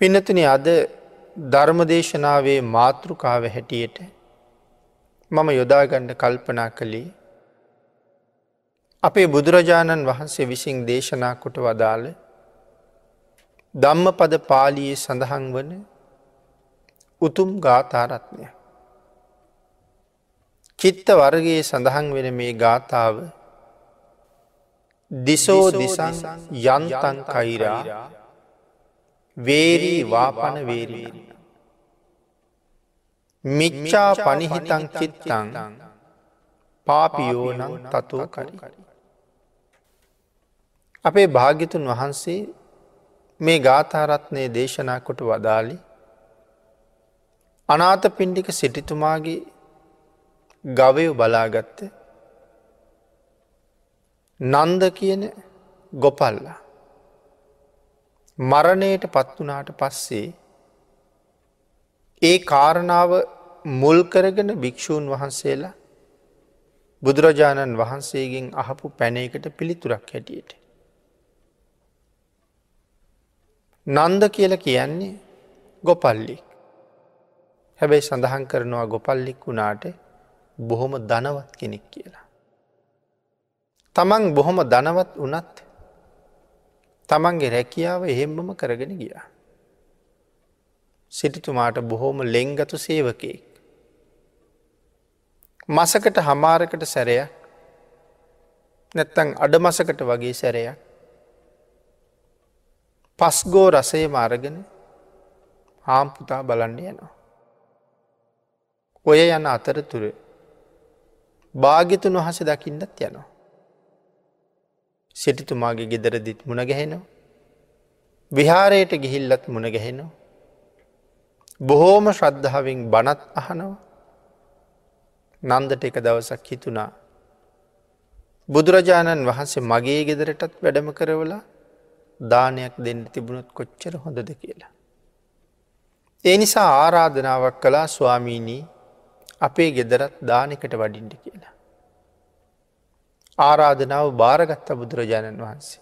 පිනතුන අද ධර්මදේශනාවේ මාතෘකාව හැටියට මම යොදාගණ්ඩ කල්පනා කළේ අපේ බුදුරජාණන් වහන්සේ විසින් දේශනා කොට වදාළ ධම්ම පද පාලියේ සඳහන් වන උතුම් ගාථාරත්නය. චිත්ත වර්ගයේ සඳහන් වෙන මේ ගාථාව දිසෝ දිසං යන්තන් කයිරා වේරී වාපන වේරී. මිච්චා පනිහිතං චිත්තං පාපියෝනං තතුව කරි. අපේ භාගිතුන් වහන්සේ මේ ගාථාරත්නය දේශනා කොට වදාලි අනාත පින්ඩික සිටිතුමාගේ ගවයු බලාගත්ත නන්ද කියන ගොපල්ලා මරණයට පත්වනාට පස්සේ ඒ කාරණාව මුල් කරගෙන භික්‍ෂූන් වහන්සේලා බුදුරජාණන් වහන්සේගෙන් අහපු පැනයකට පිළිතුරක් හැටියට. නන්ද කියල කියන්නේ ගොපල්ලික්. හැබැයි සඳහන් කරනවා ගොපල්ලික් වුණාට බොහොම දනවත් කෙනෙක් කියලා. තමන් බොහොම දනවත් වනත් තමන්ගේ රැකියාව එහෙම්බම කරගෙන ගිය. සිටිතුමාට බොහෝම ලෙංගතු සේවකයෙක්. මසකට හමාරකට සැරයක් නැත්තං අඩ මසකට වගේ සැරයක් පස්ගෝ රසය මාරගෙන හාම්පුතා බලන්න යනවා. ඔය යන අතරතුර භාගිතුන් වහස දකින්නත් යනවා. සිටිතුමාගේ ගෙදරදිත් මුණ ගැහෙනවා. විහාරයට ගිහිල්ලත් මුණ ගැහෙනවා. බොහෝම ශ්‍රද්ධාවෙන් බනත් අහනවා නන්දට එක දවසක් හිතුණා. බුදුරජාණන් වහන්සේ මගේ ගෙදරටත් වැඩම කරවලා දානයක් දෙන්න තිබුණොත් කොච්චර හොඳද කියලා. ඒ නිසා ආරාධනාවක් කලා ස්වාමීණී අපේ ගෙදරත් දානකට වඩින්ට කියලා. ආරාධනාව භාරගත්ත බුදුරජාණන් වහන්සේ.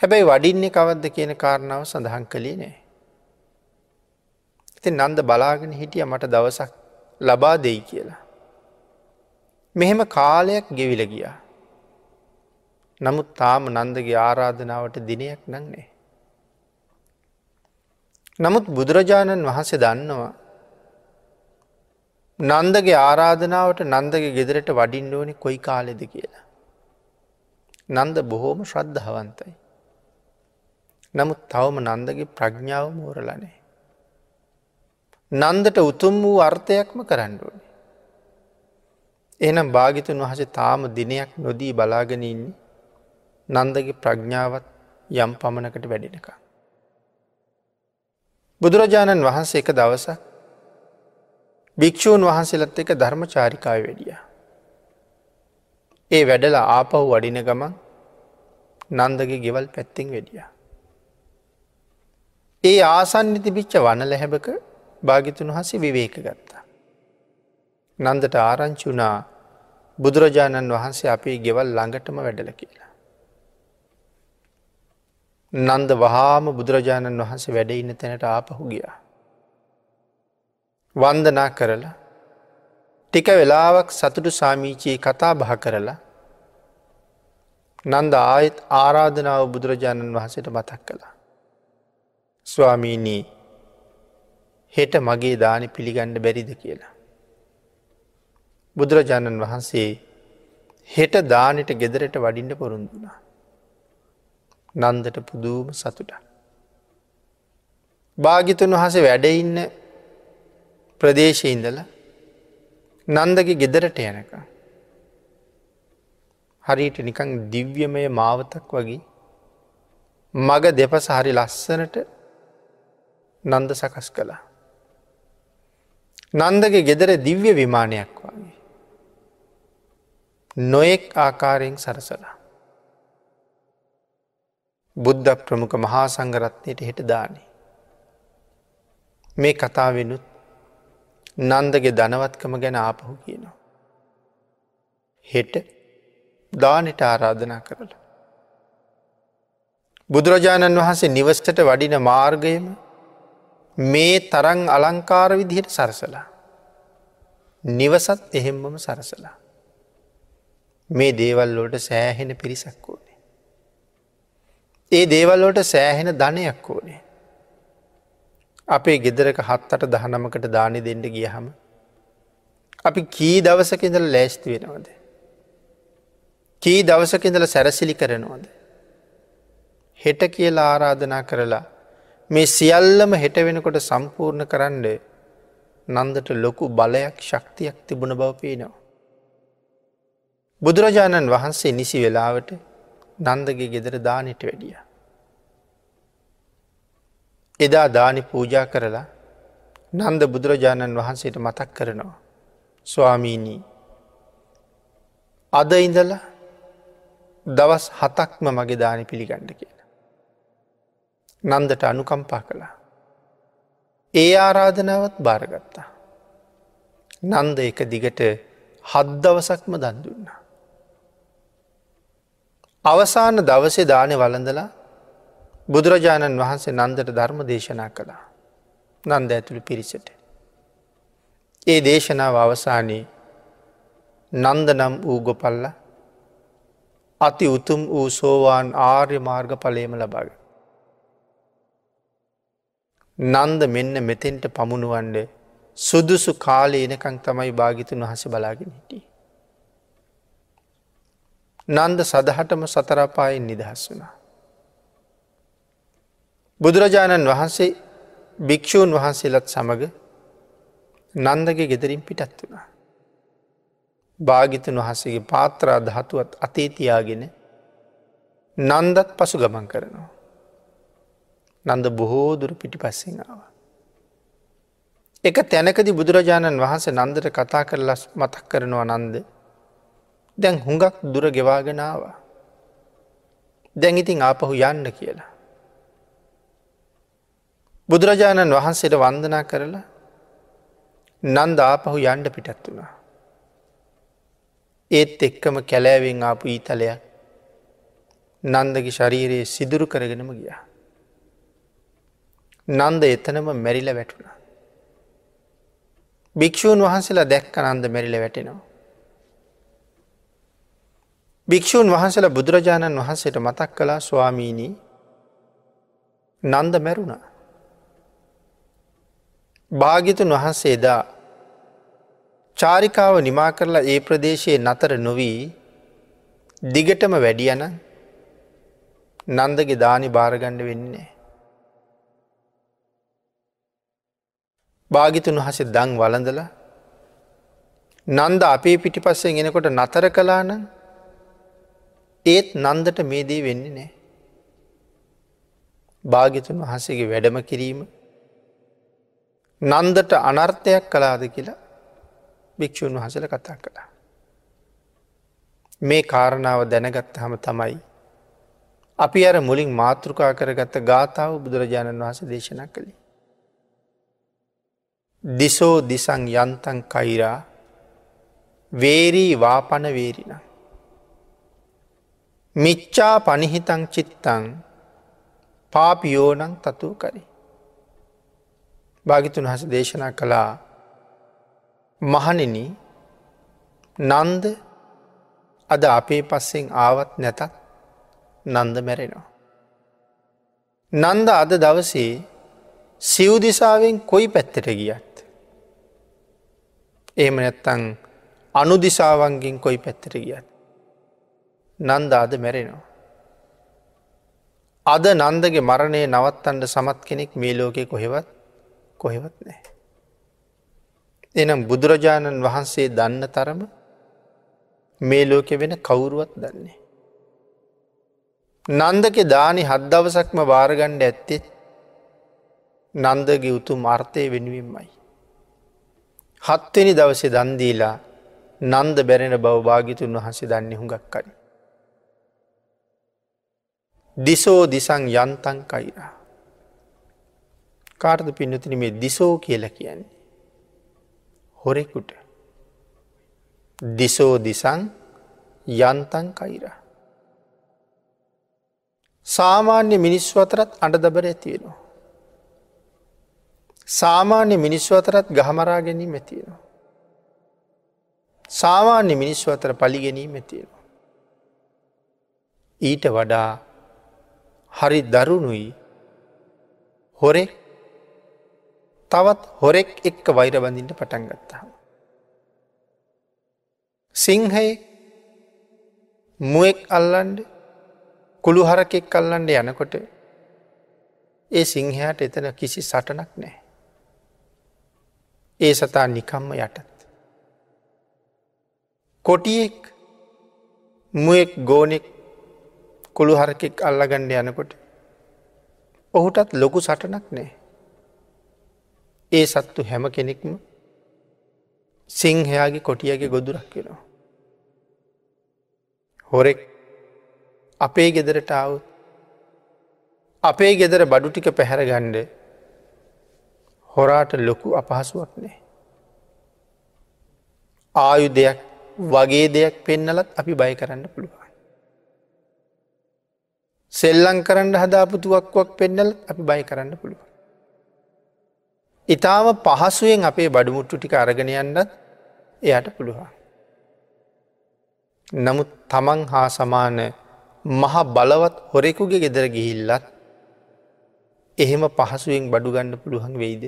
හැබැයි වඩින්නේ කවද්ද කියන කාරණාව සඳහන් කළේ නෑ. ඉති නන්ද බලාගෙන හිටිය මට දවසක් ලබා දෙයි කියලා. මෙහෙම කාලයක් ගෙවිල ගියා. නමුත් තාම නන්දගේ ආරාධනාවට දිනයක් නන්නේ. නමුත් බුදුරජාණන් වහන්සේ දන්නවා නන්දගේ ආරාධනාවට නන්දගේ ගෙදරට වඩින්න ඕනි කොයි කාලෙද කියලා. නන්ද බොහෝම ශ්‍රද්ධාවන්තයි. නමුත් තවම නන්දගේ ප්‍රඥාව මෝරලනේ. නන්දට උතුම් වූ අර්ථයක්ම කරන්නඩුවනි. එනම් භාගිතුන් වහස තාම දිනයක් නොදී බලාගෙනඉන්නේ නන්දගේ ප්‍රඥාවත් යම් පමණකට වැඩෙනක. බුදුරජාණන් වහන්සේ එක දවසක් භික්‍ෂූන් වහන්සේලත් එක ධර්ම චාරිකාව වැඩිය. ඒ වැඩලා ආපහු වඩින ගමන් නන්දගේ ගෙවල් පැත්තිෙන් වැඩිය. ඒ ආසන්නි තිබිච්ච වන ලැහැබක භාගිතුන් වහසේ විවේක ගත්තා. නන්දට ආරංචුනා බුදුරජාණන් වහන්සේ අපේ ගෙවල් ළඟටම වැඩල කියලා. නන්ද වහාම බුදුරජාණන් වහන්සේ වැඩඉන්න තැනට ආපහු ගියා. වන්දනා කරලා ටික වෙලාවක් සතුටු සාමීචයේ කතා බහ කරලා නන්ද ආයත් ආරාධනාව බුදුරජාණන් වහසට මතක් කළා. ස්වාමීනී හෙට මගේ දානි පිළිගණ්ඩ බැරිද කියලා. බුදුරජාණන් වහන්සේ හෙට දානට ගෙදරට වඩින්ට පොරුන්දුනා. නන්දට පුදූම සතුට. භාගිතුන් වහස වැඩඉන්න ප්‍රදේශය ඉඳල නන්දගේ ගෙදරට යනක. හරිට නිකං දිව්‍යමය මාවතක් වගේ මග දෙපස හරි ලස්සනට නන්ද සකස් කළා. නන්දගේ ගෙදර දිව්‍ය විමානයක් වගේ. නොයෙක් ආකාරයෙන් සරසලා. බුද්ධ ප්‍රමුඛ මහා සංගරත්නයට හෙට දානේ. මේ කතාවෙනුත් නන්දගේ ධනවත්කම ගැන ආපහු කියනවා. හෙට දානට ආරාධනා කරලා. බුදුරජාණන් වහන්සේ නිවස්ට වඩින මාර්ගයම මේ තරං අලංකාර විදිහට සරසලා. නිවසත් එහෙම්මම සරසලා. මේ දේවල්ලෝට සෑහෙන පිරිසක් ඕනේ. ඒ දේවල්ලෝට සෑහෙන ධනයක් ඕනේ. අපේ ගෙදරක හත්තට දහනමකට දානි දෙන්න ගියහම. අපි කී දවසකිඳල ලෑස්ති වෙනවද. කී දවසකිඳල සැරසිලි කරනවද. හෙට කියලා ආරාධනා කරලා මේ සියල්ලම හෙට වෙනකොට සම්පූර්ණ කරන්න නන්දට ලොකු බලයක් ශක්තියක් තිබුණ බව පේනවා. බුදුරජාණන් වහන්සේ නිසි වෙලාවට නන්දගේ ගෙදර දානට වැඩිය. එදා දානි පූජා කරලා නන්ද බුදුරජාණන් වහන්සේට මතක් කරනවා. ස්වාමීනී අද ඉඳල දවස් හතක්ම මගේ දානි පිළිගණ්ඩ කියලා. නන්දට අනුකම්පා කළා. ඒ ආරාධනාවත් භාරගත්තා. නන්ද එක දිගට හද්දවසක්ම දන්දුන්න. අවසාන දවසේ දානය වලඳලා බුදුරජාණන් වහන්සේ නන්දට ධර්ම දේශනා කළා. නන්ද ඇතුළු පිරිසට. ඒ දේශනාව අවසානයේ නන්ද නම් වූ ගොපල්ල අති උතුම් වූ සෝවාන් ආර්ය මාර්ග පලේම ලබාග. නන්ද මෙන්න මෙතෙන්ට පමුණුවන්ඩ සුදුසු කාලේ එනකං තමයි භාගිතුන් වහස බලාගෙන හිටිය. නන්ද සදහටම සතරපායෙන් නිදහස් වුණා. බුදුරජාණන් වහන්සේ භික්‍ෂූන් වහන්සේලත් සමඟ නන්දගේ ගෙදරින් පිටත් වුණා. භාගිතන් වහසගේ පාත්‍රා දහතුවත් අතේතියාගෙන නන්දත් පසු ගමන් කරනවා. නන්ද බොහෝදුර පිටි පස්සෙන් ආව. එක තැනකදි බුදුරජාණන් වහන්සේ නන්දට කතා කරලස් මතක් කරනවා නන්ද දැන් හුඟක් දුර ගෙවාගෙනාවා. දැන් ඉතින් ආපහු යන්න කියලා. බුදුරජාණන් වහන්සේට වන්දනා කරලා නන්ද ආපහු යන්ඩ පිටත් වුණා. ඒත් එක්කම කැලෑවෙන් ආපු ඊතලයක් නන්දගේ ශරීරයේ සිදුරු කරගෙනම ගියා. නන්ද එතනම මැරිල වැටුණ. භික්‍ෂූන් වහන්සේලා දැක්ක නන්ද මැරිල වැටෙනවා. භික්‍ෂූන් වහන්සලා බුදුරජාණන් වහන්සේට මතක් කලා ස්වාමීණී නන්ද මැරුණා. භාගිතුන් වහන්සේදා චාරිකාව නිමා කරලා ඒ ප්‍රදේශයේ නතර නොවී දිගටම වැඩියන නන්දගේ දානි භාරගණ්ඩ වෙන්නේ. භාගිතුන් වහස දං වලඳල නන්ද අපේ පිටි පස්සෙන් එනකොට නතර කලාන ඒත් නන්දට මේදී වෙන්නේ නෑ. භාගිතුන් වහසගේ වැඩම කිරීම නන්දට අනර්ථයක් කලාද කියලා භික්‍ෂූන් වහසල කතා කළා. මේ කාරණාව දැනගත්ත හම තමයි. අපි අර මුලින් මාතෘකා කරගත්ත ගාථාව බුදුරජාණන් වහස දේශනා කළේ. දිසෝ දිසං යන්තන් කයිරා වේරී වාපන වේරින. මිච්චා පනිහිතං චිත්තං පාපියෝනං තතු කරි. භාගිතුන් හස දේශනා කළා මහනෙන නන්ද අද අපේ පස්සෙන් ආවත් නැතත් නන්ද මැරෙනවා. නන්ද අද දවසේ සිව්දිසාවෙන් කොයි පැත්තට ගියත්. එහෙම නැත්තං අනුදිසාවන්ගෙන් කොයි පැත්තට ගියත්. නන්ද අද මැරෙනවා. අද නන්දගේ මරණය නවත්තන්ට සමත් කෙනෙක් මේ ලෝකෙ කොහෙවත් කොහෙවත් නෑ. එනම් බුදුරජාණන් වහන්සේ දන්න තරම මේ ලෝකෙ වෙන කවුරුවත් දන්නේ. නන්දක දානි හත් දවසක්ම භාරගණ්ඩ ඇත්තෙත් නන්දගේ උතුම් අර්ථය වෙනුවෙන්මයි. හත්වෙනි දවසේ දන්දීලා නන්ද බැරෙන බව භාගිතුන් වහන්සේ දන්න හුඟක් කරි. දිසෝ දිසං යන්තන් කයිරා. කාර්ද පින්නතින මේ දිසෝ කියල කියන්නේ. හොරෙකුට. දිසෝ දිසං යන්තන් කයිර. සාමාන්‍ය මිනිස්ව අතරත් අඩ දබර ඇතියෙනවා. සාමාන්‍ය මිනිස්ව අතරත් ගහමරා ගැනීම ඇතියෙනවා. සාමාන්‍ය මිනිස්ව අතර පලි ගැනීම ඇතියෙනවා. ඊට වඩා හරි දරුණුයි හොරෙක් තවත් හොරෙක් එක්ක වෛර බඳින්ට පටන් ගත්තාම. සිංහයේ මුවෙක් අල්ලන්ඩ කුළු හරකෙක් අල්ලන්ඩ යනකොට ඒ සිංහයාට එතන කිසි සටනක් නෑ. ඒ සතා නිකම්ම යටත්. කොටියෙක් මුවෙක් ගෝනෙක් කුළු හරකෙක් අල්ලගණ්ඩ යනකොට ඔහුටත් ලොකු සටනක් නෑ. ඒ සත්තු හැම කෙනෙක්ම සිංහයාගේ කොටියගේ ගොදුරක් වෙනවා. හොරෙක් අපේ ගෙදරට අවුත් අපේ ගෙදර බඩු ටික පැහැර ගණ්ඩ හොරාට ලොකු අපහසුවක් නෑ. ආයු දෙයක් වගේ දෙයක් පෙන්නලත් අපි බය කරන්න පුළුවන්. සෙල්ලං කරන්න හදාපුතුවක්වක් පෙන්නල අපි බය කරන්න පුළුවන්. ඉතාම පහසුවෙන් අපේ බඩුමුට්ටු ටික අරගෙනයන්නත් එයට පුළුවන්. නමුත් තමන් හා සමාන මහා බලවත් හොරෙකුගේ ගෙදර ගිහිල්ලත් එහෙම පහසුවෙන් බඩු ගන්න පුළුවන් වෙයිද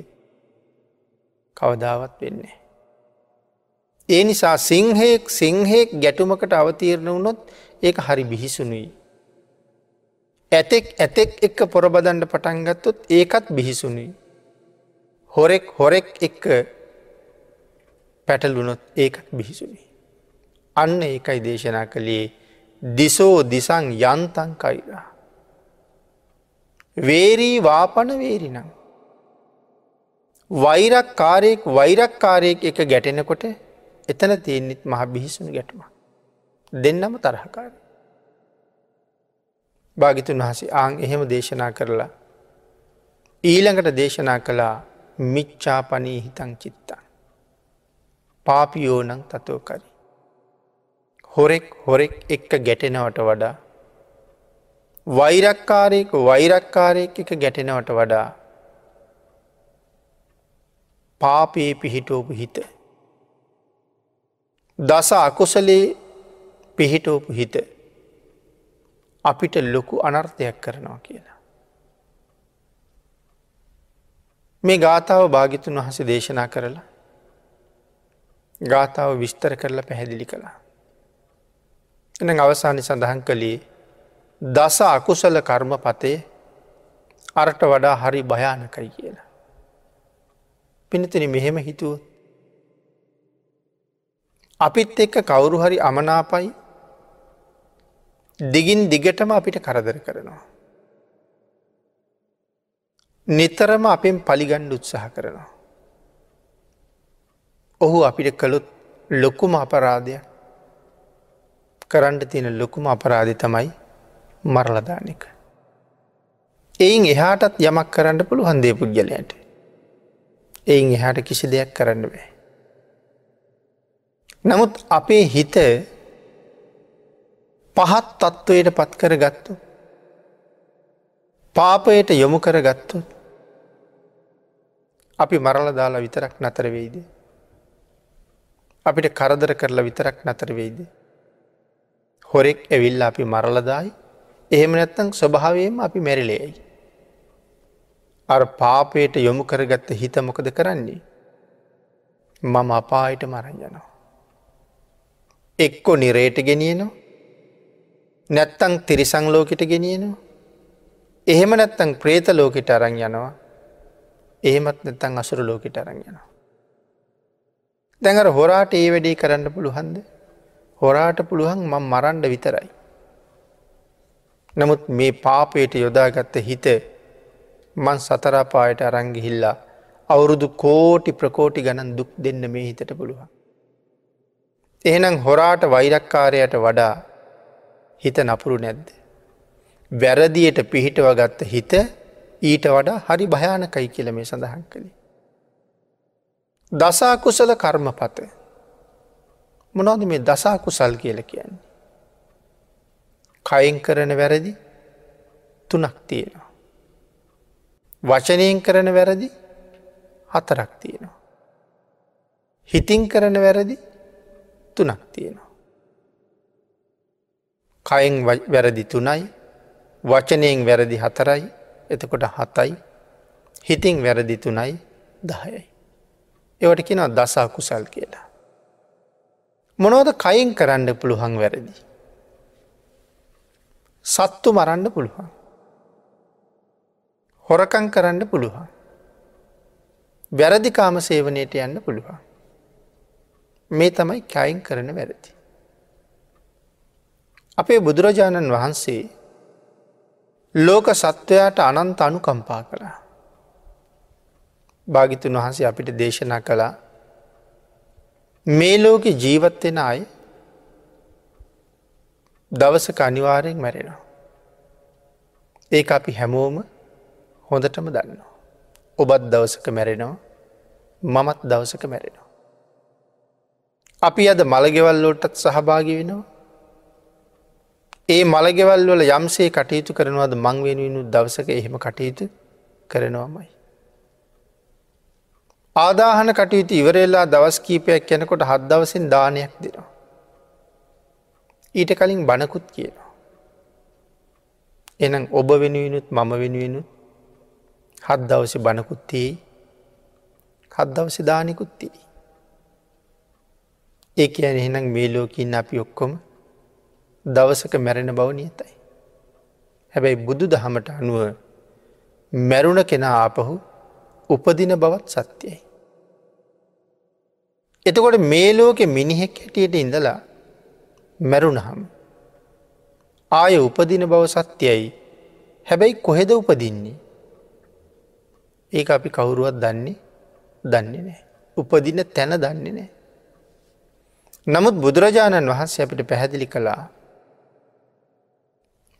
කවදාවත් වෙන්නේ. ඒ නිසා සිංහයෙක් සිංහෙක් ගැටුමකට අවතීරණ වුණොත් ඒක හරි බිහිසුනුයි. ඇතෙක් ඇතෙක් එක්ක පොරබදන්ඩ පටන්ගත්තොත් ඒකත් බිහිසුනුයි. හොරෙක් හොරෙක් එක්ක පැටලුනොත් ඒකත් බිහිසුනි. අන්න ඒකයි දේශනා කළේ දිසෝ දිසං යන්තන් කයිරා. වේරී වාපන වේරිනම්. වෛරක් කාරයෙක් වෛරක්කාරයෙක් එක ගැටෙනකොට එතන තියෙන්නෙත් මහ බිහිසුණු ගැටුම. දෙන්නම තරහකාර. භාගිතුන් වහසේ ආං එහෙම දේශනා කරලා ඊළඟට දේශනා කළා මිච්චාපනී හිතං චිත්තන්. පාපියෝනං තතෝකරි. හොරෙක් හොරෙක් එක්ක ගැටෙනවට වඩා. වෛරක්කාරයෙක් වෛරක්කාරයෙක් එක ගැටෙනවට වඩා. පාපයේ පිහිටෝපු හිත. දස අකුසලේ පිහිටෝපු හිත අපිට ලොකු අනර්ථයක් කරනවා කියලා. මේ ගාථාව භාගිතුන් වහස දේශනා කරලා ගාථාව විස්තර කරලා පැහැදිලි කළා. එන අවසානි සඳහන් කළේ දස අකුසල කර්ම පතේ අරට වඩා හරි භයානකයි කියලා. පිනතින මෙහෙම හිතුව. අපිත් එක්ක කවුරු හරි අමනාපයි දිගින් දිගටම අපිට කරදර කරනවා. නිතරම අපෙන් පලිගණ්ඩ උත්සාහ කරනවා. ඔහු අපිට කළොත් ලොකුම අපරාධයක් කරන්න තියෙන ලොකුම අපරාධි තමයි මරලදානක. එයින් එහාටත් යමක් කරන්න පුළු හන්දේ පුද්ගලයට. එයින් එහාට කිසි දෙයක් කරන්න බෑ. නමුත් අපේ හිත පහත් තත්ත්වයට පත් කර ගත්තු. පාපයට යොමු කර ගත්තු. අපි මරල දාලා විතරක් නතර වෙයිද. අපිට කරදර කරලා විතරක් නතර වෙයිද. හොරෙක් ඇවිල්ල අපි මරලදායි එහෙම නැත්තං ස්වභාවයම අපි මැරිලේයි. අර පාපයට යොමු කරගත්ත හිත මොකද කරන්නේ. මම අපායට මරං යනවා. එක්කො නිරේට ගෙනියනවා නැත්තං තිරිසං ලෝකට ගෙනියනවා. එහෙම නැත්තං ප්‍රේත ලෝකට අරං යනවා එහෙමත් නැත්තං අසුරු ලෝකට අරං යනවා. දැඟර හොරාට ඒ වැඩේ කරන්න පුළුහන්ද හොරාට පුළුවන් මං මරන්ඩ විතරයි. නමුත් මේ පාපයට යොදාගත්ත හිත මං සතරාපායට අරංගිහිල්ලා අවුරුදු කෝටි ප්‍රකෝටි ගණන් දුක් දෙන්න මේ හිතට පුළුවන්. එහෙනම් හොරාට වෛරක්කාරයට වඩා හිත නපුරු නැද්ද. වැරදියට පිහිටව ගත්ත හිත ඊට වඩා හරි භයානකයි කියල මේ සඳහන් කළේ. දසාකුසල කර්මපත මොනවද මේ දසා කුසල් කියල කියන්නේ. කයින් කරන වැරදි තුනක් තියෙනවා. වචනයෙන් කරන වැරදි හතරක් තියෙනවා. හිතින් කරන වැරදි තුනක් තියෙනවා. කයෙන් වැරදි තුනයි වචනයෙන් වැරදි හතරයි එතකොට හතයි හිතින් වැරදි තුනයි දහයයි. ඒවට කියෙන දසා කුසල් කියලා. මොනෝද කයින් කරන්න පුළුවන් වැරදි. සත්තු මරන්න පුළුවන්. හොරකං කරන්න පුළුවන්. වැරදිකාම සේවනයට යන්න පුළුවන්. මේ තමයි කයින් කරන වැරදි. අපේ බුදුරජාණන් වහන්සේ ලෝක සත්වයාට අනන්ත අනු කම්පා කළා. භාගිතුන් වහන්සේ අපිට දේශනා කළා මේ ලෝක ජීවත්වෙන අය දවසක අනිවාරයෙන් මැරෙනවා. ඒ අපි හැමෝම හොඳටම දන්නවා. ඔබත් දවසක මැරෙනවා මමත් දවසක මැරෙනවා. අපි අද මළගෙවල්ලෝටත් සහභාගි වෙනවා. ඒ මළගෙවල් වල යම්සේ කටයුතු කරනවද මං වෙනුවෙනු දවසක එහෙම කටයුතු කරනවාමයි. ආදාහන කටයුතු ඉවරෙල්ලා දවස් කීපයක් යැනකොට හත් දවසින් දානයක් දෙනවා. ඊට කලින් බණකුත් කියනවා. එනම් ඔබ වෙනුවෙනුත් මම වෙනුවෙනුත් හත් දවස බණකුත්තියි හත් දවස දානිකුත්තියි. ඒ කියන එහෙනම් මේ ලෝකින් අපි ඔක්කොම දවසක මැරෙන බව නියතයි. හැබැයි බුදු දහමට අනුව මැරුණ කෙනා ආපහු උපදින බවත් සත්‍යයයි. එතකොට මේ ලෝකෙ මිනිහෙක් හැටියට ඉඳලා මැරුණහම්. ආය උපදින බව සත්‍යයයි හැබැයි කොහෙද උපදින්නේ. ඒ අපි කවුරුවත් දන්නේ දන්නේ නෑ. උපදින තැන දන්නේ නෑ. නමුත් බුදුරජාණන් වහන්සේ අපිට පැහැදිලි කළා.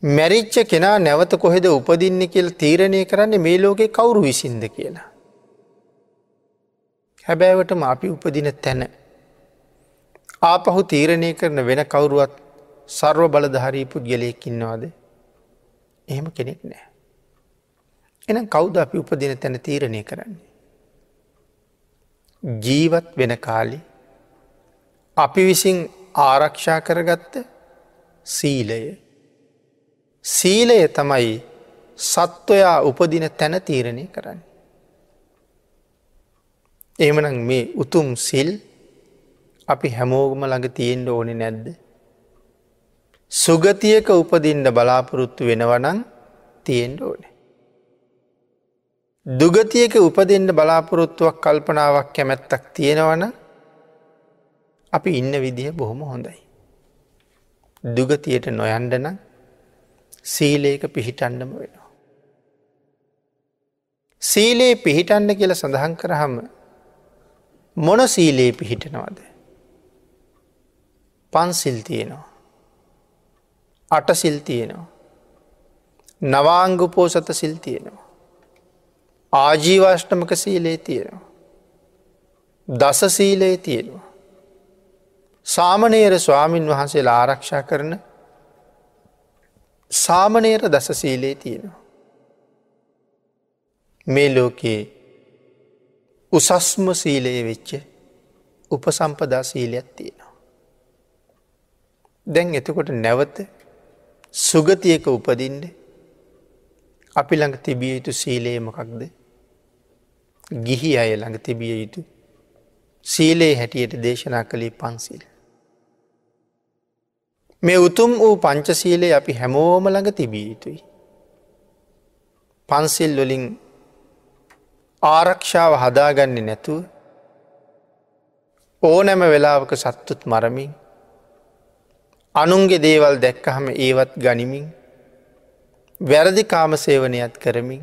මැරිච්ච කෙනා නැවත කොහෙද උපදින්න කියල තීරණය කරන්න මේ ලෝකෙ කවුරු විසින්ද කියලා. හැබෑවටම අපි උපදින තැන. ආපහු තීරණය කරන වෙන කවුරුවත් සර්ව බලධහරී පුද්ගලයෙක්කින්නවාද. එහෙම කෙනෙක් නෑ. එන කෞුද අපි උපදින තැන තීරණය කරන්නේ. ජීවත් වෙන කාලි අපි විසින් ආරක්ෂා කරගත්ත සීලය. සීලය තමයි සත්වයා උපදින තැන තීරණය කරන්නේ. එහමනම් මේ උතුම් සිල් අපි හැමෝගම ළඟ තියෙන්ට ඕනෙ නැද්ද. සුගතියක උපදින්ට බලාපොරොත්තු වෙනවනං තියෙන්ට ඕනේ. දුගතියක උපදෙන්ට බලාපොරොත්තුවක් කල්පනාවක් කැමැත්තක් තියෙනවන අපි ඉන්න විදිහ බොහොම හොඳයි. දුගතියට නොයන්ඩන සීලේක පිහිටන්ඩම වෙනවා. සීලයේ පිහිටන්න කියල සඳහන් කරහම මොන සීලයේ පිහිටනවද. පන්සිල් තියෙනවා. අටසිල් තියෙනවා. නවාංගුපෝසත සිල් තියෙනවා. ආජීවාෂ්ටමක සීලේ තියෙනවා. දස සීලයේ තියෙනවා. සාමනේර ස්වාමීන් වහන්සේලා ආරක්ෂා කරන සාමනේර දස සීලේ තියෙනවා. මේ ලෝකයේ උසස්ම සීලයේ වෙච්ච උපසම්පදා සීලයක් තියෙනවා. දැන් එතකොට නැවත සුගතියක උපදින්ට අපි ළඟ තිබිය යුතු සීලයේ මොකක්ද ගිහි අය ළඟ තිබිය යුතු සීලේ හැටියට දේශනා කළේ පන්සිල්. මේ උතුම් වූ පංචසීලේ අපි හැමෝම ළඟ තිබිය යුතුයි. පන්සිල් වලින් ආරක්ෂාව හදාගන්නේ නැතුව ඕනැම වෙලාවක සත්තුත් මරමින් අනුන්ගේ දේවල් දැක්කහම ඒවත් ගනිමින් වැරදි කාම සේවනයත් කරමින්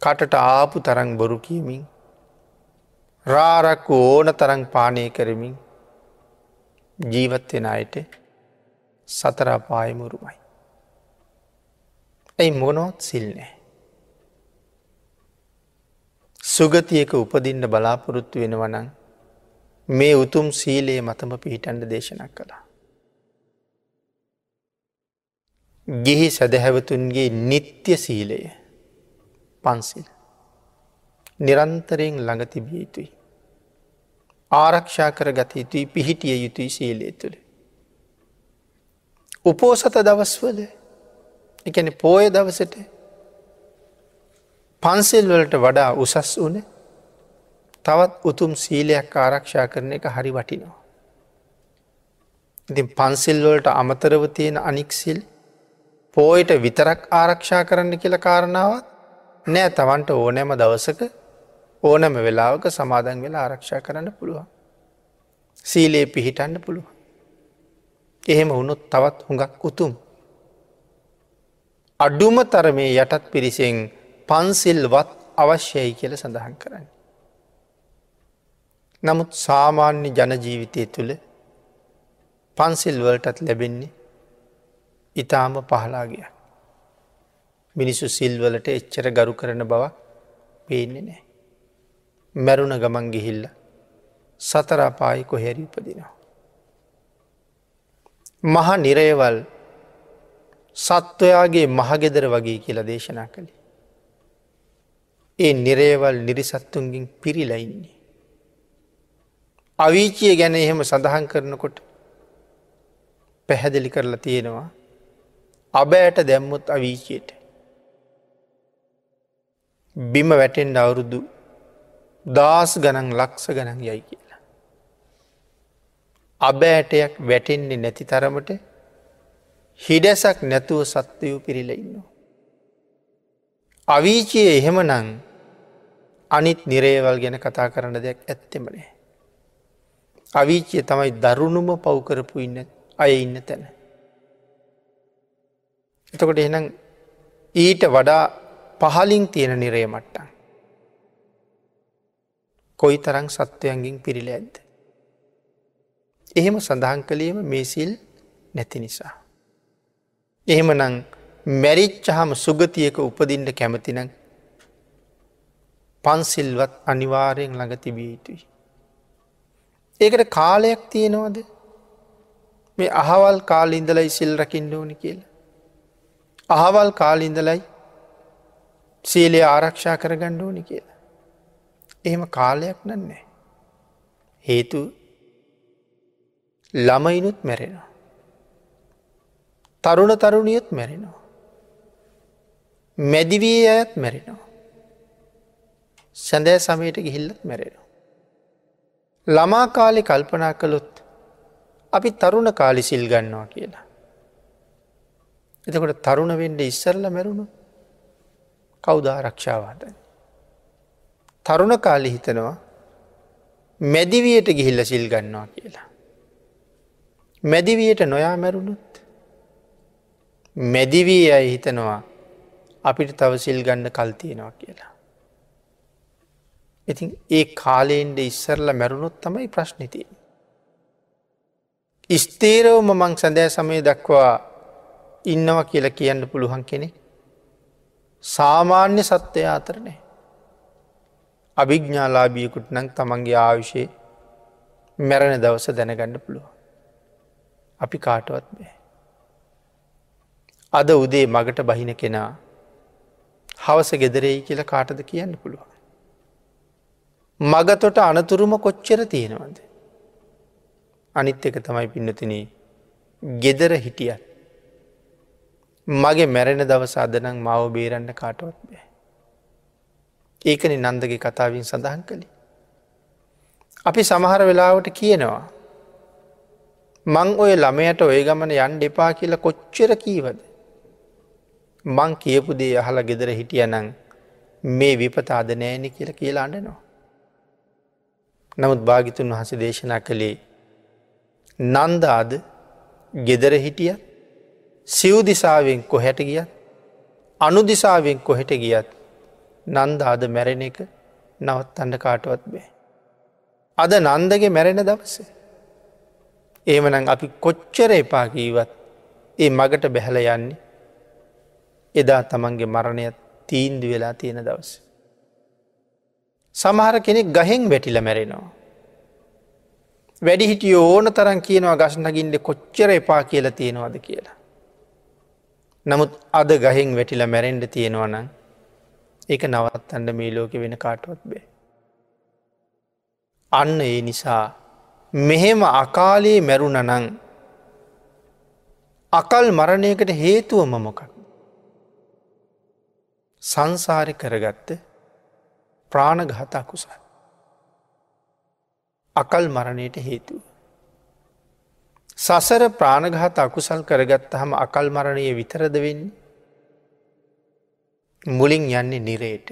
කටට ආපු තරං බොරු කියමින් රාරක්කු ඕන තරං පානය කරමින් ජීවත්වෙන අයට සතරාපායමුරුමයි. ඇයි මොනොත් සිල්නෑ. සුගතියක උපදින්න බලාපොරොත්තු වෙනවනං මේ උතුම් සීලයේ මතම පිහිටන්ඩ දේශනක් කළා. ගිහි සැදැහැවතුන්ගේ නිත්‍ය සීලය පන්සිල්. නිරන්තරයෙන් ළඟ තිබිය යුතුයි. ආරක්ෂා කර ගත යුතුයි පිහිටිය යුතුයි සීලය තුළ. උපෝසත දවස්වල එකන පෝය දවසට පන්සෙල් වලට වඩා උසස් වන තවත් උතුම් සීලයක් ආරක්ෂා කරන එක හරි වටිනවා. ඉතින් පන්සිල් වලට අමතරව තියෙන අනික්සිල් පෝයට විතරක් ආරක්ෂා කරන්න කියල කාරණාවත් නෑ තමන්ට ඕනෑම දවසක ඕනම වෙලාවක සමාදන් වෙලා ආරක්ෂා කරන්න පුළුවන්. සීලයේ පිහිටන්න පුළුවන්. එහෙම වුණොත් තවත් හුඟක් උතුම්. අඩුම තරමේ යටත් පිරිසෙන් පන්සිල්වත් අවශ්‍යයි කියල සඳහන් කරන්න. නමුත් සාමාන්‍ය ජනජීවිතය තුළ පන්සිල් වලටත් ලැබෙන්නේ ඉතාම පහලාගිය. මිනිසු සිල්වලට එච්චර ගරු කරන බවක් පේන්නේ නෑ. මැරුණ ගමන් ගිහිල්ල සතරාපායි කොහැරි උපදිනවා. මහ නිරයවල් සත්වයාගේ මහගෙදර වගේ කියලා දේශනා කළේ. ඒ නිරේවල් නිරිසත්තුන්ගින් පිරිලයින්නේ. අවීචිය ගැන එහෙම සඳහන් කරනකොට පැහැදිලි කරලා තියෙනවා අබෑට දැම්මුත් අවීචයට බිම වැටෙන්ඩ අවුරුදු දස් ගනන් ලක්ස ගනන් යයි කියලා. අබෑටයක් වැටෙන්නේ නැති තරමට හිඩැසක් නැතුව සත්වයෝ පිරිල ඉන්නවා. අවීචයේ එහෙම නං අනිත් නිරේවල් ගැන කතා කරන්න දෙයක් ඇත්තෙමනේ. අවීචය තමයි දරුණුම පව්කරපු ඉන්න අය ඉන්න තැන. එතකොට එනම් ඊට වඩා පහලින් තියෙන නිරේ මට්ටන්. කොයි තරං සත්වයන්ගින් පිරිල ඇද්ද. එහෙම සඳහන් කළේම මේසිල් නැති නිසා. එහෙම නං මැරිච්චහම සුගතියක උපදින්ට කැමතිනං පන්සිල්වත් අනිවාරයෙන් ළඟ තිබිය යුතුයි. ඒකට කාලයක් තියෙනවද මේ අහවල් කාලින්දලයි සිල් රකිින්ඩ ඕනි කියලා. අහවල් කාලින්දලයි සීලය ආරක්ෂා කර ගණ්ඩ ඕනි කියලා. එහෙම කාලයක් නන්නේ. හේතු ළමයිනුත් මැරෙනවා. තරුණ තරුණියත් මැරෙනවා. මැදිවී අයත් මැරෙනවා. සැඳෑ සමයට ගිහිල්ලත් මැරෙනවා. ළමා කාලෙ කල්පනා කළොත් අපි තරුණ කාලි සිල් ගන්නවා කියලා. එතකොට තරුණ වෙන්ඩ ඉස්සරල මැරුණු කෞදාරක්ෂාවාදයි. තරුණ කාලි හිතනවා මැදිවියට ගිහිල්ල සිල් ගන්නවා කියලා. මැදිවියට නොයා මැරුණුත් මැදිවී අය හිතනවා අපිට තව සිල් ගන්න කල්තියෙනවා කියලා. ඉතින් ඒ කාලයෙන්ට ඉස්සරල මැරුණොත් තමයි ප්‍රශ්නිතිය. ස්තේරවම මං සැදෑ සමය දක්වා ඉන්නව කියලා කියන්න පුළුවන් කෙනෙ. සාමාන්‍ය සත්වය අතරනේ. අභිග්ඥාලාබියකුට නං තමන්ගේ ආවිෂයේ මැරණ දවස දැනගණ්ඩ පුළුව. අපි කාටවත් බෑ. අද උදේ මගට බහින කෙනා හවස ගෙදරෙයි කියල කාටද කියන්න පුළුවන්. මගතොට අනතුරුම කොච්චර තියෙනවද. අනිත් එක තමයි පින්නතින ගෙදර හිටියත්. මගේ මැරෙන දවස අදනං මව බේරන්න කාටවත් බෑ. ඒකන නන්දගේ කතාවින් සඳහන් කළි. අපි සමහර වෙලාවට කියනවා. මං ඔය ළමයට ඔය ගමන යන් දෙපා කියලා කොච්චර කීවද. මං කියපු දේ අහලා ගෙදර හිටිය නං මේ විපතාද නෑනෙ කියල කියලා අඩනවා. නමුත් භාගිතුන් වහස දේශනා කළේ නන්දාද ගෙදර හිටිය සිව් දිසාවෙන් කොහැට ගියත් අනුදිසාවෙන් කොහෙට ගියත් නන්දාද මැරෙන එක නවත් අන්න කාටවත් බෑ. අද නන්දගේ මැරෙන දවස. ඒමනං අපි කොච්චර එපා කීවත් ඒ මගට බැහල යන්නේ එදා තමන්ගේ මරණයත් තීන්දු වෙලා තියෙන දවස. සමහර කෙනෙක් ගහෙන් වැටිල මැරෙනවා. වැඩි හිටිය ඕන තරන් කියනවා ගස්නගින්ට කොච්චර එපා කියලා තියෙනවාද කියලා. නමුත් අද ගහෙන් වැටිල මැරෙන්ඩ තියෙනවනම් ඒක නවත්තන්න මේ ලෝක වෙන කාටුවත් බේ. අන්න ඒ නිසා මෙහෙම අකාලයේ මැරුණනං අකල් මරණයකට හේතුවම මොකක්. සංසාරි කරගත්ත ප්‍රාණඝාතා කුසල්. අකල් මරණයට හේතුව. සසර ප්‍රාණඝාත අකුසල් කරගත්ත හම අකල් මරණය විතරද වෙන්නේ. මුලින් යන්නේ නිරේට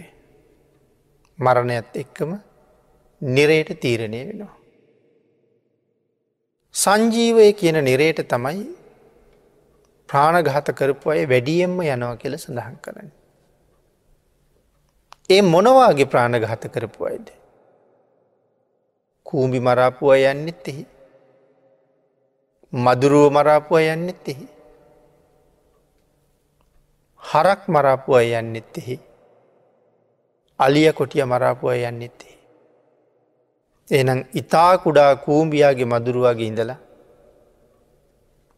මරණයත් එක්කම නිරේට තීරණය වෙනවා. සංජීවය කියන නිරේට තමයි ප්‍රාණඝාත කරපු අය වැඩියෙන්ම යනවා කියල සඳහන් කරන්න. ඒ මොනවාගේ ප්‍රාණඝාත කරපු අයිද. කූම්බි මරාපුුව යන්නෙත් එහි. මදුරුව මරාපුුව යන්නෙත් එහි. හරක් මරාපුුව යන්නෙත් එහි. අලිය කොටිය මරාපුුව යන්නෙත් එහි. එනම් ඉතා කුඩා කූම්බියාගේ මදුරුවගේ ඉඳලා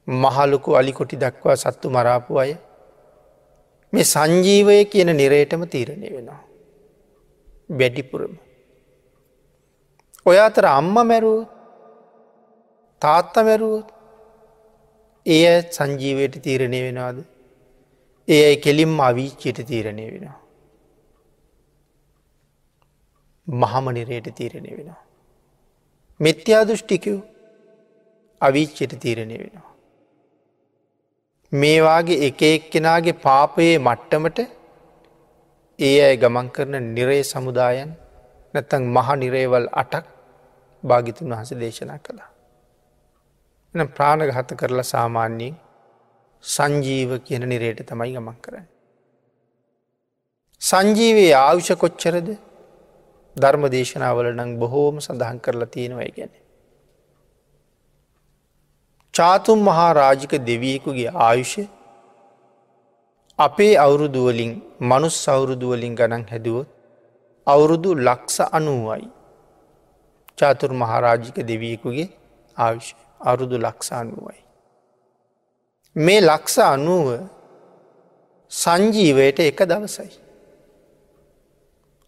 මහලොකු අලිකොටි දක්වා සත්තු මරාපු අය මේ සංජීවය කියන නිරේටම තීරණය වෙනවා. වැඩිපුරම. ඔය අතර අම්ම මැරුවත් තාත්ත මැරුවොත් ඒ ඇ සංජීවයට තීරණය වෙනවාද. ඒ අයි කෙලින්ම අවීච්චයට තීරණය වෙනවා. මහමනිරයට තීරණය වෙනවා. මෙත්‍යා දෘෂ්ටිකව් අවිච්චයට තීරණය වෙනවා. මේවාගේ එක එක්කෙනගේ පාපයේ මට්ටමට ඒ අය ගමන් කරන නිරේ සමුදායන් නැත්තං මහ නිරේවල් අටක් භාගිතුන් වහස දේශනා කළා. එන ප්‍රාණගහත කරලා සාමාන්‍යයෙන් සංජීව කියන නිරේට තමයි ගමන් කරන්න. සංජීවයේ ආවිෂ කොච්චරද ධර්ම දේශනාවල නං බොහෝම සඳහන් කරලා තියෙනවයි ගැන. චාතුම් මහා රාජික දෙවියෙකුගේ ආයුෂය අපේ අවුරුදුවලින් මනුස් අවුරුදුවලින් ගණන් හැදුවොත් අවුරුදු ලක්ෂ අනුවයි චාතුර් මහරාජික දෙවියෙකුගේ ආවිෂ අවුරුදු ලක්ෂ අනුවයි. මේ ලක්ෂ අනුව සංජීවයට එක දවසයි.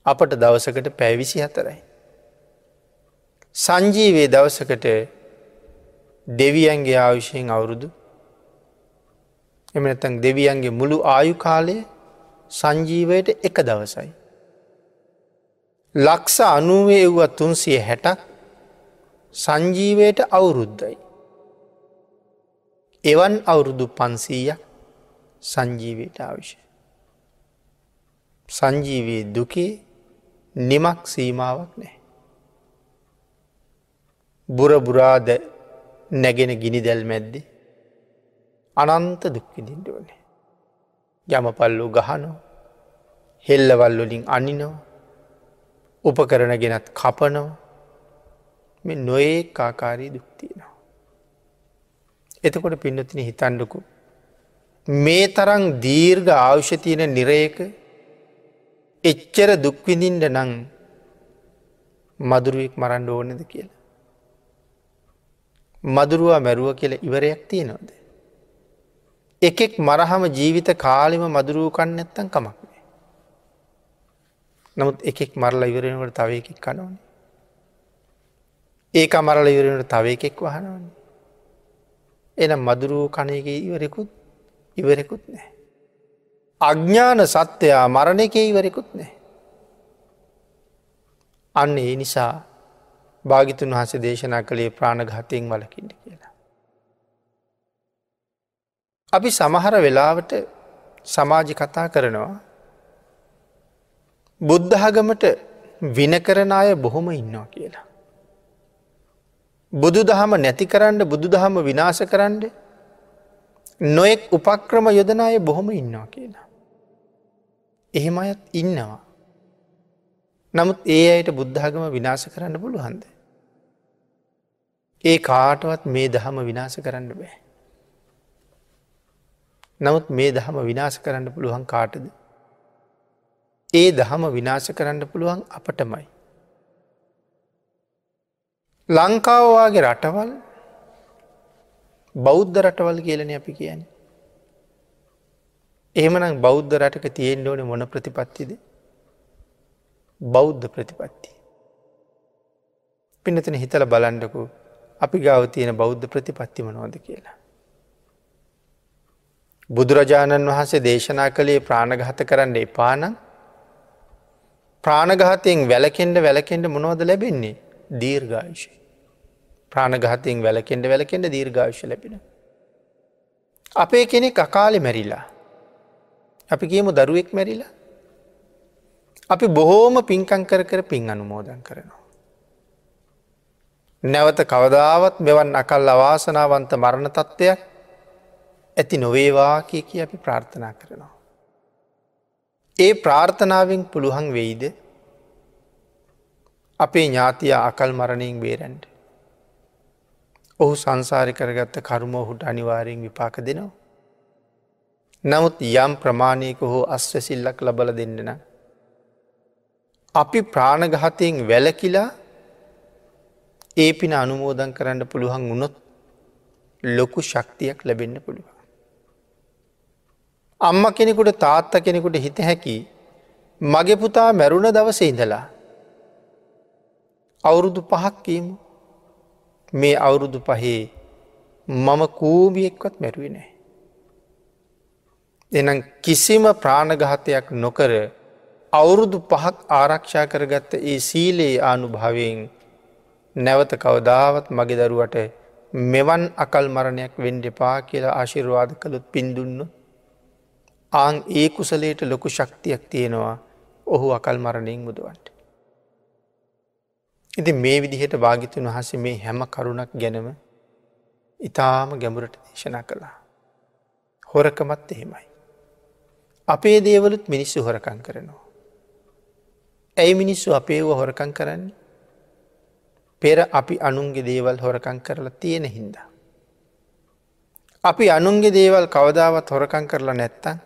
අපට දවසකට පැවිසි හතරයි. සංජීවේ දවසකට දෙවියන්ගේ ආවිෂයෙන් අවුරුදු එමනතන් දෙවියන්ගේ මුළු ආයු කාලය සංජීවයට එක දවසයි. ලක්ෂ අනුවේ ව්වත් තුන්සිය හැටක් සංජීවයට අවුරුද්ධයි. එවන් අවුරුදු පන්සීයක් සංජීවයට ආවිෂය. සංජීවී දුකේ නිමක් සීමාවක් නෑ. බුරබුරාද නැගෙන ගිනි දැල් මැද්දේ අනන්ත දුක්විදිින්ට වනේ. යමපල්ලු ගහනෝ හෙල්ලවල්ලොලින් අනිනෝ උපකරන ගෙනත් කපනෝ මෙ නොඒ කාකාරී දුක්තියනවා. එතකොට පින්නතින හිතන්ඩකු මේ තරං දීර්ඝ ආවශ්‍යතියන නිරයක එච්චර දුක්විඳින්ට නං මදුරුවෙක් මරන්ඩ ඕනෙද කියලා. මදුරුවා මැරුව කියල ඉවරයක් තියෙනවද. එකෙක් මරහම ජීවිත කාලිම මදුරුව කන්න ඇත්තන් කමක් නෑ. නමුත් එකෙක් මරලා ඉවරෙනකට තව එකෙක් කනවනේ. ඒක මරල ඉවරෙනට තව එකෙක් වහනවන්නේ. එනම් මදුරුව කණයගේ ඉවරෙකුත් ඉවරෙකුත් නෑ. අඥ්ඥාන සත්‍යයා මරණ එක ඉවරෙකුත් නෑ. අන්න ඒ නිසා භාගිතුන් වහස දේශනා කළේ ප්‍රාණඝාතයෙන් වලකින්න කියලා. අපි සමහර වෙලාවට සමාජි කතා කරනවා බුද්ධහගමට විනකරන අය බොහොම ඉන්නවා කියලා. බුදු දහම නැති කරන්න බුදු දහම විනාශ කරන්න නොෙක් උපක්‍රම යොදනාය බොහොම ඉන්නවා කියලා. එහෙම අයත් ඉන්නවා. නමුත් ඒ අයට බුද්ධාගම විනාශ කරන්න පුළුවන්ද. ඒ කාටවත් මේ දහම විනාශ කරන්න බෑ. නමුත් මේ දහම විනාශ කරන්න පුළුවන් කාටද. ඒ දහම විනාශ කරන්න පුළුවන් අපටමයි. ලංකාවවාගේ රටවල් බෞද්ධ රටවල් කියලන අපි කියන. එහෙමනම් බෞද්ධ රටක තියෙන් ඕන මොන ප්‍රතිපත්තිද බෞද්ධ ප්‍රතිපත්ති. පිනතන හිතල බලන්ඩකු අපි ගාව තියෙන බෞද්ධ ප්‍රතිපත්තිම නොද කියලා. බුදුරජාණන් වහන්සේ දේශනා කළේ ප්‍රාණගහත කරන්න එපානං ප්‍රාණගහතයෙන් වැලකෙන්ඩ වැලකෙන්ඩ මොනවද ලැබෙන්නේ දීර්ඝායුෂය. ප්‍රාණගහතයෙන් වැලකෙන්ඩ වැලකෙන්ඩ දීර්ඝායුෂ ලැබෙන. අපේ කෙනෙක් අකාලෙ මැරිලා. අපි කියමු දරුවෙක් මැරිලා. අපි බොහෝම පින්කං කර කර පින් අනුමෝදන් කරනවා. නැවත කවදාවත් මෙවන් අකල් අවාසනාවන්ත මරණ තත්ත්වයක් ඇති නොවේවා කිය කිය අපි ප්‍රාර්ථනා කරනවා. ඒ ප්‍රාර්ථනාවෙන් පුළුවන් වෙයිද අපේ ඥාතිය අකල් මරණයෙන් බේරැන්ට. ඔහු සංසාරි කරගත්ත කරුම ඔහුට අනිවාරයෙන් විපාක දෙනවා. නමුත් යම් ප්‍රමාණයක හෝ අස්වැසිල්ලක් ලබල දෙන්නන. අපි ප්‍රාණගහතයෙන් වැලකිලා ඒ පින අනුමෝදන් කරන්න පුළුවන් වුණොත් ලොකු ශක්තියක් ලැබෙන්න පුළුවන්. අම්ම කෙනෙකුට තාත්ත කෙනෙකුට හිත හැකි මගේ පුතා මැරුණ දවස ඉඳලා. අවුරුදු පහක් කීමු මේ අවුරුදු පහේ මම කූබියෙක්වත් මැරුවේ නෑ. එනම් කිසිම ප්‍රාණගහතයක් නොකර අවුරුදු පහක් ආරක්ෂා කරගත්ත ඒ සීලයේ ආනුභාවයෙන් නැවත කවදාවත් මගේ දරුවට මෙවන් අකල් මරණයක් වෙන්ඩෙපා කියලා ආශිර්වාද කළුත් පින්දුන්න ආං ඒ කුසලයට ලොකු ශක්තියක් තියෙනවා ඔහු අකල් මරණයෙන් මුදුවන්ට. ඉති මේ විදිහට භාගිතුන් වහස මේ හැම කරුණක් ගැනම ඉතාම ගැඹුරට දේශනා කළා. හොරකමත් එහෙමයි. අපේ දේවලුත් මිනිස්සු හොරකං කරනවා. ඇයි මිනිස්සු අපේව හොරකං කරන්නේ පෙර අපි අනුන්ගේ දේවල් හොරකං කරලා තියෙන හින්දා. අපි අනුන්ගේ දේවල් කවදාවත් හොරකං කරලා නැත්තං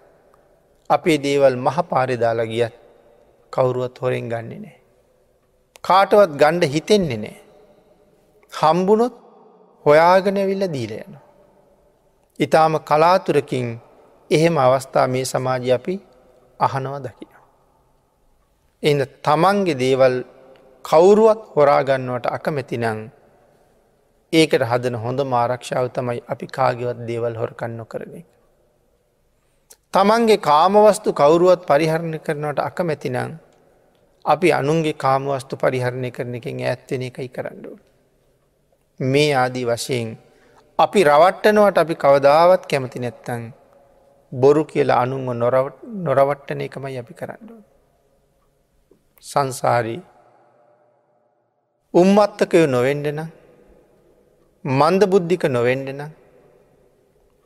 අපේ දේවල් මහ පාරිදාලා ගියත් කවුරුවත් හොරෙන් ගන්නේ නෑ. කාටවත් ගණ්ඩ හිතෙන්නේ නෑ. හම්බුණොත් හොයාගෙන විල්ල දීල යන. ඉතාම කලාතුරකින් එහෙම අවස්ථා මේ සමාජ අපි අහනවා දකින. එන්න තමන්ගේ දේවල් කවුරුවත් හොරාගන්නවට අකමැතිනං ඒකට හදන හොඳ මාරක්ෂාව තමයි අපි කාගෙවත් දේවල් හොරකන්න කරන. තමන්ගේ කාමවස්තු කවුරුවත් පරිහරණය කරනවට අකමැතිනං අපි අනුන්ගේ කාමවස්තු පරිහරණය කරන එකින් ඇත්වෙන එකයි කරන්නඩුව. මේ ආදී වශයෙන් අපි රවට්ටනවට අපි කවදාවත් කැමති නැත්තං බොරු කියලා අනුන්ව නොරවට්ටන එකමයි අපි කරන්නඩුව. සංසාරී උම්මත්තකය නොවෙන්ඩෙන මන්ද බුද්ධික නොවෙන්ඩෙන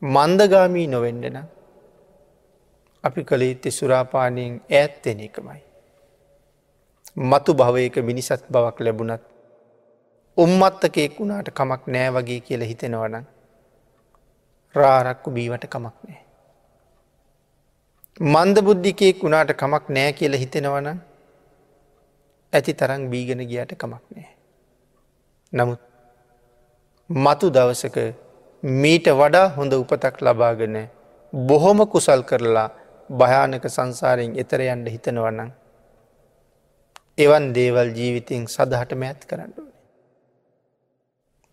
මන්දගාමී නොවෙන්ඩෙන අපි කළ යුත්තේ සුරාපානයෙන් ඈත්තෙන එකමයි. මතු භවයක මිනිසත් බවක් ලැබුණත් උම්මත්තකෙක් වුණාට කමක් නෑ වගේ කියල හිතෙනවන රාරක්කු බීවට කමක් නෑ. මන්ද බුද්ධිකයෙක් වුණාට කමක් නෑ කියල හිතෙනවන ඇති තරං බීගෙන ගියට කමක් නෑ. නමුත් මතු දවසක මීට වඩා හොඳ උපතක් ලබාගෙන බොහොම කුසල් කරලා භයානක සංසාරයෙන් එතර යන්ට හිතනවන්නන්. එවන් දේවල් ජීවිතයෙන් සදහටම ඇත් කරන්න ඕන.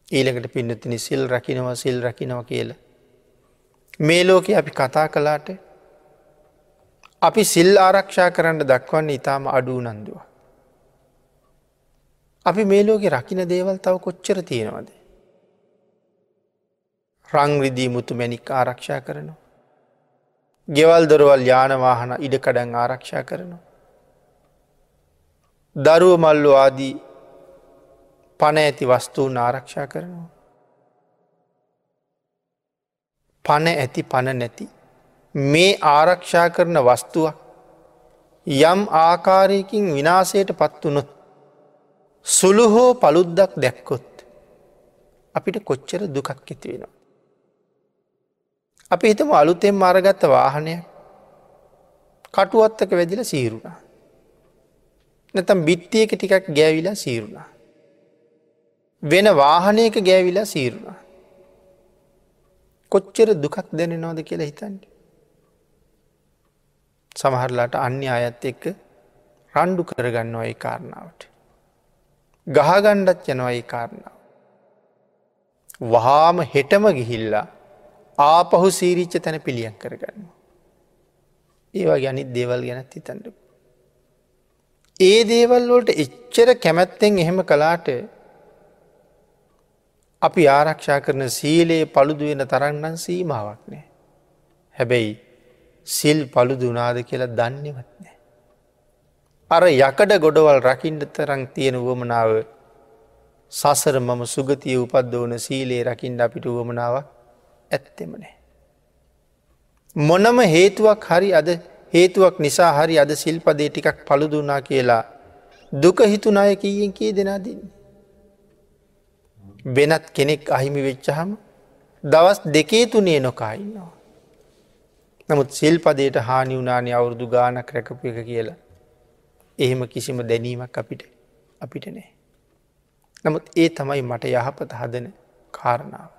ඊළඟට පින්නතිනි සිල් රකිනව සිල් රකිනව කියල. මේ ලෝක අපි කතා කලාට අපි සිල් ආරක්ෂා කරන්න දක්වන්න ඉතාම අඩූ නන්දුව. අපි මේ ලෝකෙ රකින දේවල් තව කොච්චර තියෙනවද. රංරිදී මුතු මැනික් ආරක්ෂා කරනවා. ගෙවල් දොරවල් යානවාහන ඉඩකඩන් ආරක්ෂා කරනවා. දරුව මල්ලු ආදී පණ ඇති වස්තුූන් ආරක්ෂා කරනවා. පණ ඇති පණ නැති. මේ ආරක්ෂා කරන වස්තුවක් යම් ආකාරයකින් විනාසයට පත්වනොත් සුළු හෝ පළුද්දක් දැක්කොත් අපිට කොච්චර දුකක් ඇති වෙනවා. අපි හිතම අලුතෙන් මාරගත්ත වාහනය කටුවත්තක වැදිල සීරුණා. නැතම් බිත්තියක ටිකක් ගෑවිලා සීරුණා. වෙන වාහනයක ගෑවිලා සීරුණා. කොච්චර දුකක් දැන නොද කියලා හිතන්ට. සමහරලාට අන්‍ය අයත් එක්ක රණ්ඩු කරගන්නවා ඒ කාරණාවට. ගහගණ්ඩත් යනවා ඒ කාරණාව. වහාම හෙටම ගිහිල්ලා ආපහු සීරිච්ච තැන පිළියන් කරගන්න. ඒවා ගැනිත් දේවල් ගැනත් හිතන්ඩ. ඒ දේවල් වලට එච්චර කැමැත්තෙන් එහෙම කලාට අපි ආරක්ෂා කරන සීලයේ පළුදුවෙන තරන්නම් සීමාවක් නෑ. හැබැයි සිල් පළුදුනාද කියලා දන්නේවත් නෑ. අර යකඩ ගොඩවල් රකිින්ට තරං තියෙන වුවමනාව සසර මම සුගතිය උපද්ද වන සීලේ රකිින්ට අපිට වුවමනාවක් ඇත්තෙම නෑ. මොනම හේතුවක් හරි අද හේතුවක් නිසා හරි අද සිල්පදේ ටිකක් පළුදුනා කියලා දුක හිතුනාය කීයෙන් කී දෙනා දින්නේ. වෙනත් කෙනෙක් අහිමි වෙච්චහම දවස් දෙකේ තුනේ නොකායින්නවා. නමුත් සිල්පදයට හානි වුනානි අවුරදු ගානක් රැකපු එක කියලා. එහෙම කිසිම දැනීමක් අපිට අපිට නෑ. නමුත් ඒ තමයි මට යහපත හදන කාරණාව.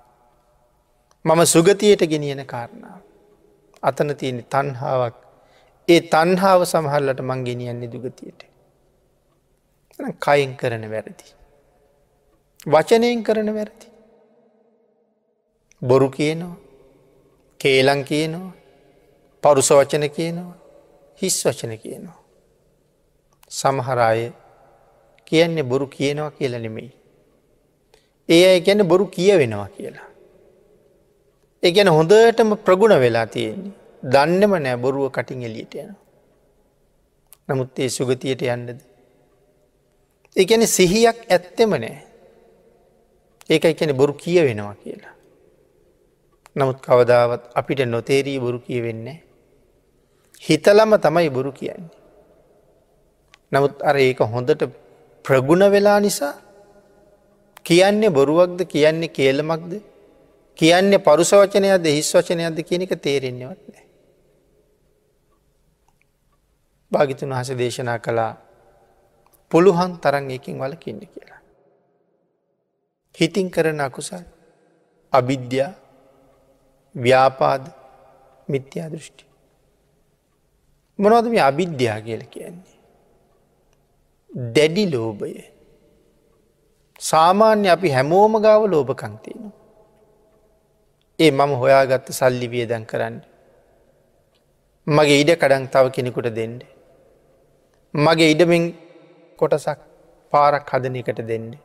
මම සුගතියට ගෙනියන කාරණාව. අතන තියෙන තන්හාාවක් ඒ තන්හාාව සමහල්ලට මං ගෙනියන්නේ දුගතියට. කයින් කරන වැරදි. වචනයෙන් කරන වැරදි. බොරු කියනවා කේලං කියනවා පරුස වචන කියනවා හිස් වචන කියනවා. සමහරාය කියන්නේ බොරු කියනවා කියලා නෙමෙයි. ඒ අය ගැන බොරු කියවෙනවා කියලා. ඒ ගැන හොඳටම ප්‍රගුණ වෙලා තියෙන්නේ. දන්නම නෑ බොරුව කටින් එලියට යන. නමුත් ඒ සුගතියට යන්නද. ඒගැන සිහියක් ඇත්තෙම නෑ. ඒකයි කැන බොරු කිය වෙනවා කියලා. නමුත් කවදාවත් අපිට නොතේරී බොරු කියවෙන්නේ. හිතලම තමයි බොරු කියන්නේ. නමුත් අර ඒක හොඳට ප්‍රගුණ වෙලා නිසා කියන්නේ බොරුවක්ද කියන්නේ කියලමක්ද කියන්නේ පරුසවචනයද හිස් වචනයක්ද කියන එක තේරෙන්නේවත් නෑ. භාගිතුන් වහස දේශනා කළා පුළුවන් තරන් එකින් වලකින්න කියලා. හිතින් කරන අකුසල් අවිද්‍යා ව්‍යාපාද මිත්‍යා දෘෂ්ටි. මොනවද මේ අවිද්‍යා කියල කියන්නේ. දැඩි ලෝභය. සාමාන්‍ය අපි හැමෝම ගාව ලෝභකංතියනවා. ඒ මම හොයාගත්ත සල්ලි වියදැන් කරන්න. මගේ ඉඩ කඩන් තව කෙනෙකුට දෙන්න. මගේ ඉඩමින් කොටසක් පාරක් හදන එකට දෙන්නේ.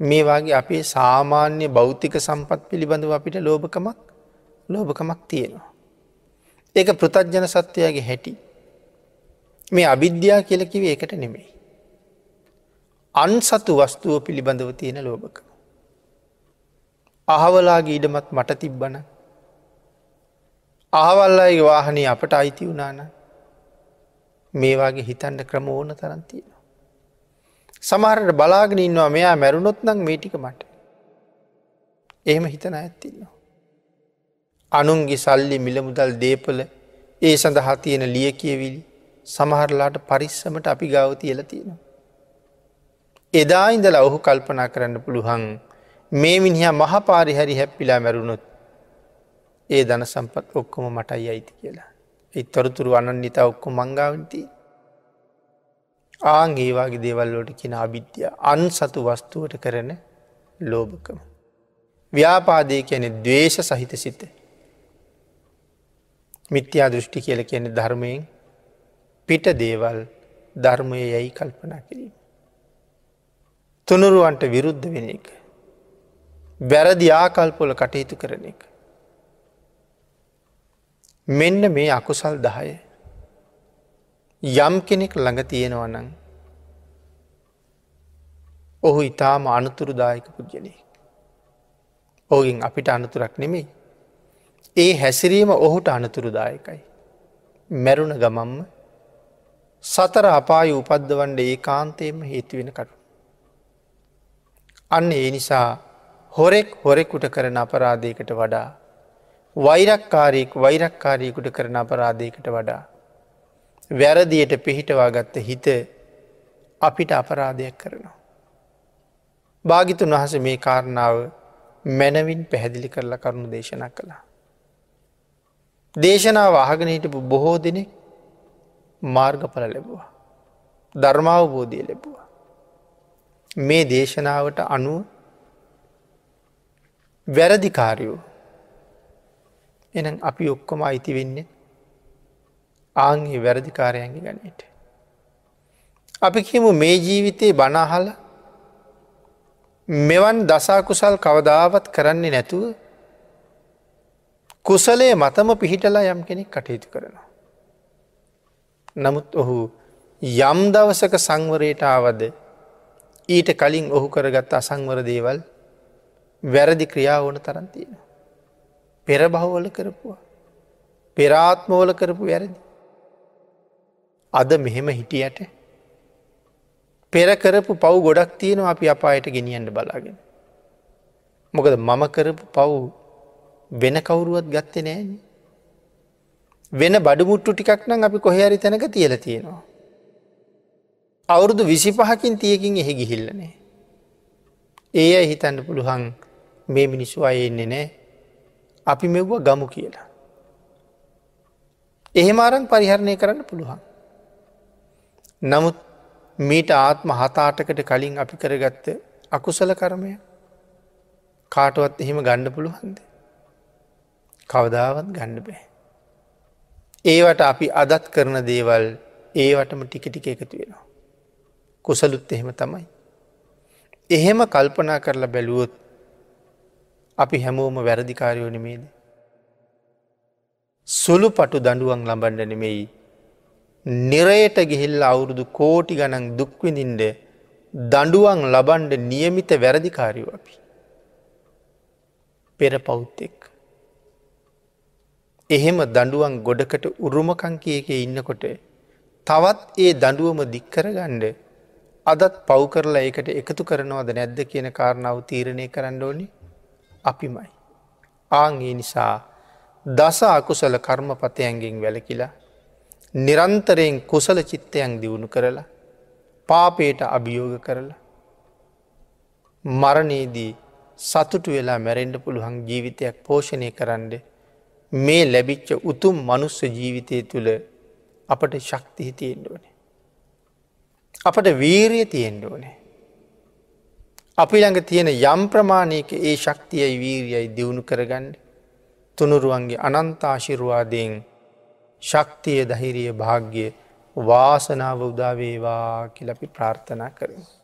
මේ වගේ අපේ සාමාන්‍ය භෞතික සම්පත් පිළිබඳව අපිට ලෝභකමක් ලෝභකමක් තියෙනවා. ඒක පෘතජ්ජන සත්වයාගේ හැටි. මේ අවිද්‍යා කියලකිව ඒකට නෙමෙයි. අන්සතු වස්තුව පිළිබඳව තියෙන ලෝභක. අහවලාගේ ඉඩමත් මට තිබ්බන. අහවල්ලාගේ වාහනය අපට අයිති වුණාන මේවාගේ හිතන්ඩ ක්‍රම ඕන තරන්තියෙන. සමහරට බලාගෙන ඉන්නවා මෙයා මැරුණොත් නම් මේටික මට. එහෙම හිතන ඇත්තින්නවා. අනුන්ගේ සල්ලි මිලමුදල් දේපල ඒ සඳහා තියෙන ලිය කියවිලි සමහරලාට පරිස්සමට අපි ගාව තියල තියෙනවා. එදා ඉඳල ඔහු කල්පනා කරන්න පුළුවන් මේ මිනිහ මහපාරි හරි හැප්පිලා මැරුණොත් ඒ දන සම්පත් ඔක්කොම මටයි අයිති කියලා. ඒ තොරතුරු අනන් නිතා ඔක්කො මංගාවන්තිී. ආං ඒවාගේ දේවල්ලෝට කියෙන අභිද්‍ය අන් සතු වස්තුවට කරන ලෝභකම. ව්‍යාපාදය කියන දවේශ සහිත සිත. මිත්‍යා දෘෂ්ටි කියල කියන ධර්මයෙන් පිට දේවල් ධර්මය යැයි කල්පනා කිරීම. තුනුරුවන්ට විරුද්ධ වෙන එක. වැරදි ආකල්පොල කටයුතු කරන එක. මෙන්න මේ අකුසල් දහය යම් කෙනෙක් ළඟ තියෙනවනං ඔහු ඉතාම අනතුරුදායක පුද්ගලේ. ඕගින් අපිට අනතුරක් නෙමෙයි. ඒ හැසිරීම ඔහුට අනතුරුදායකයි. මැරුණ ගමම්ම සතර අපාය උපද්දවන්ඩ ඒ කාන්තයම හේතුවෙන කරු. අන්න ඒ නිසා හොරෙක් හොරෙකුට කරන අපරාධයකට වඩා වෛරක්කාරයෙක් වෛරක්කාරයකුට කරන අපරාධයකට වඩා වැරදියට පිහිටවා ගත්ත හිත අපිට අපරාධයක් කරනවා. භාගිතුන් වහස මේ කාරණාව මැනවින් පැහැදිලි කරලා කරුණු දේශනා කළා. දේශනාව අහගෙන හිටපු බොහෝ දෙනෙක් මාර්ගඵල ලැබවා. ධර්මාවබෝධය ලැබවා. මේ දේශනාවට අනුව වැරදිකාරයෝ එනම් අපි ඔක්කොම අයිති වෙන්නේ ආංගේ වැරදිකාරයන්ගේ ගනයට. අපි කියමු මේ ජීවිතයේ බනාහල මෙවන් දසාකුසල් කවදාවත් කරන්නේ නැතුව කුසලේ මතම පිහිටලා යම් කෙනෙක් කටයුතු කරනවා. නමුත් ඔහු යම් දවසක සංවරයට ආවද ඊට කලින් ඔහු කරගත් අසංවර දේවල් වැරදි ක්‍රියා ඕන තරන්තියෙන. පෙර බහවල කරපුවා. පෙරාත්මෝල කරපු වැරදි. අද මෙහෙම හිටියට පෙර කරපු පව් ගොඩක් තියෙනවා අපි අපායට ගෙනියන්ට බලාගෙන. මොකද මම කරපු පව් වෙන කවුරුවත් ගත්තේ නෑන. වෙන බඩමුට්ටු ටිකක් නම් අපි කොහරි තැනක තියල තියෙනවා. අවුරුදු විසි පහකින් තියකින් එහෙ ගිහිල්ලනේ. ඒ අයි හිතන්න පුළුවන් මේ මිනිස්සු අය එන්නේ නෑ අපි මෙව්ව ගමු කියලා. එහෙමාරං පරිහරණය කරන්න පුළුවන්. නමුත් මීට ආත්ම හතාටකට කලින් අපි කරගත්ත අකුසල කරමය කාටුවත් එහෙම ගණ්ඩ පුළුවන්ද. කවදාවත් ගණ්ඩ බෑ. ඒවට අපි අදත් කරන දේවල් ඒවටම ටික ටික එකතු වෙනවා. කුසලුත් එහෙම තමයි. එහෙම කල්පනා කරලා බැලුවොත් අපි හැමෝම වැරදිකාරයෝ නෙමේද. සුළු පටු දඩුවන් ලබන්ඩ නෙමෙයි. නිරයට ගිහිල්ල අවුරුදු කෝටි ගණන් දුක්විඳින්ට දඩුවන් ලබන්ඩ නියමිත වැරදිකාරයෝ අපි. පෙර පෞත්තෙක්. එහෙම දඩුවන් ගොඩකට උරුමකංකයක ඉන්නකොට තවත් ඒ දඩුවම දික්කර ගණ්ඩ අදත් පව් කරලා ඒකට එකතු කරනවද නැද්ද කියන කාරණාව තීරණය කරන්න ඕනි අපිමයි. ආංගේ නිසා දස අකුසල කර්මපතයන්ගෙන් වැලකිලා නිරන්තරයෙන් කුසල චිත්තයන් දියුණු කරලා පාපයට අභියෝග කරලා මරණයේදී සතුටු වෙලා මැරෙන්ඩ පුළුවන් ජීවිතයක් පෝෂණය කරන්න මේ ලැබිච්ච උතුම් මනුස්ස ජීවිතය තුළ අපට ශක්තිහි තියෙන්ට ඕනේ. අපට වීරිය තියෙන්ට ඕනේ. අපි ළඟ තියෙන යම් ප්‍රමාණයක ඒ ශක්තියයි වීරියයි දියුණු කරගන්න තුනුරුවන්ගේ අනන්තාශිරුවාදයෙන් ශක්තිය දහිරිය භාග්‍ය වාසනාව උදාවේවා කියලපි ප්‍රාර්ථනා කරමු.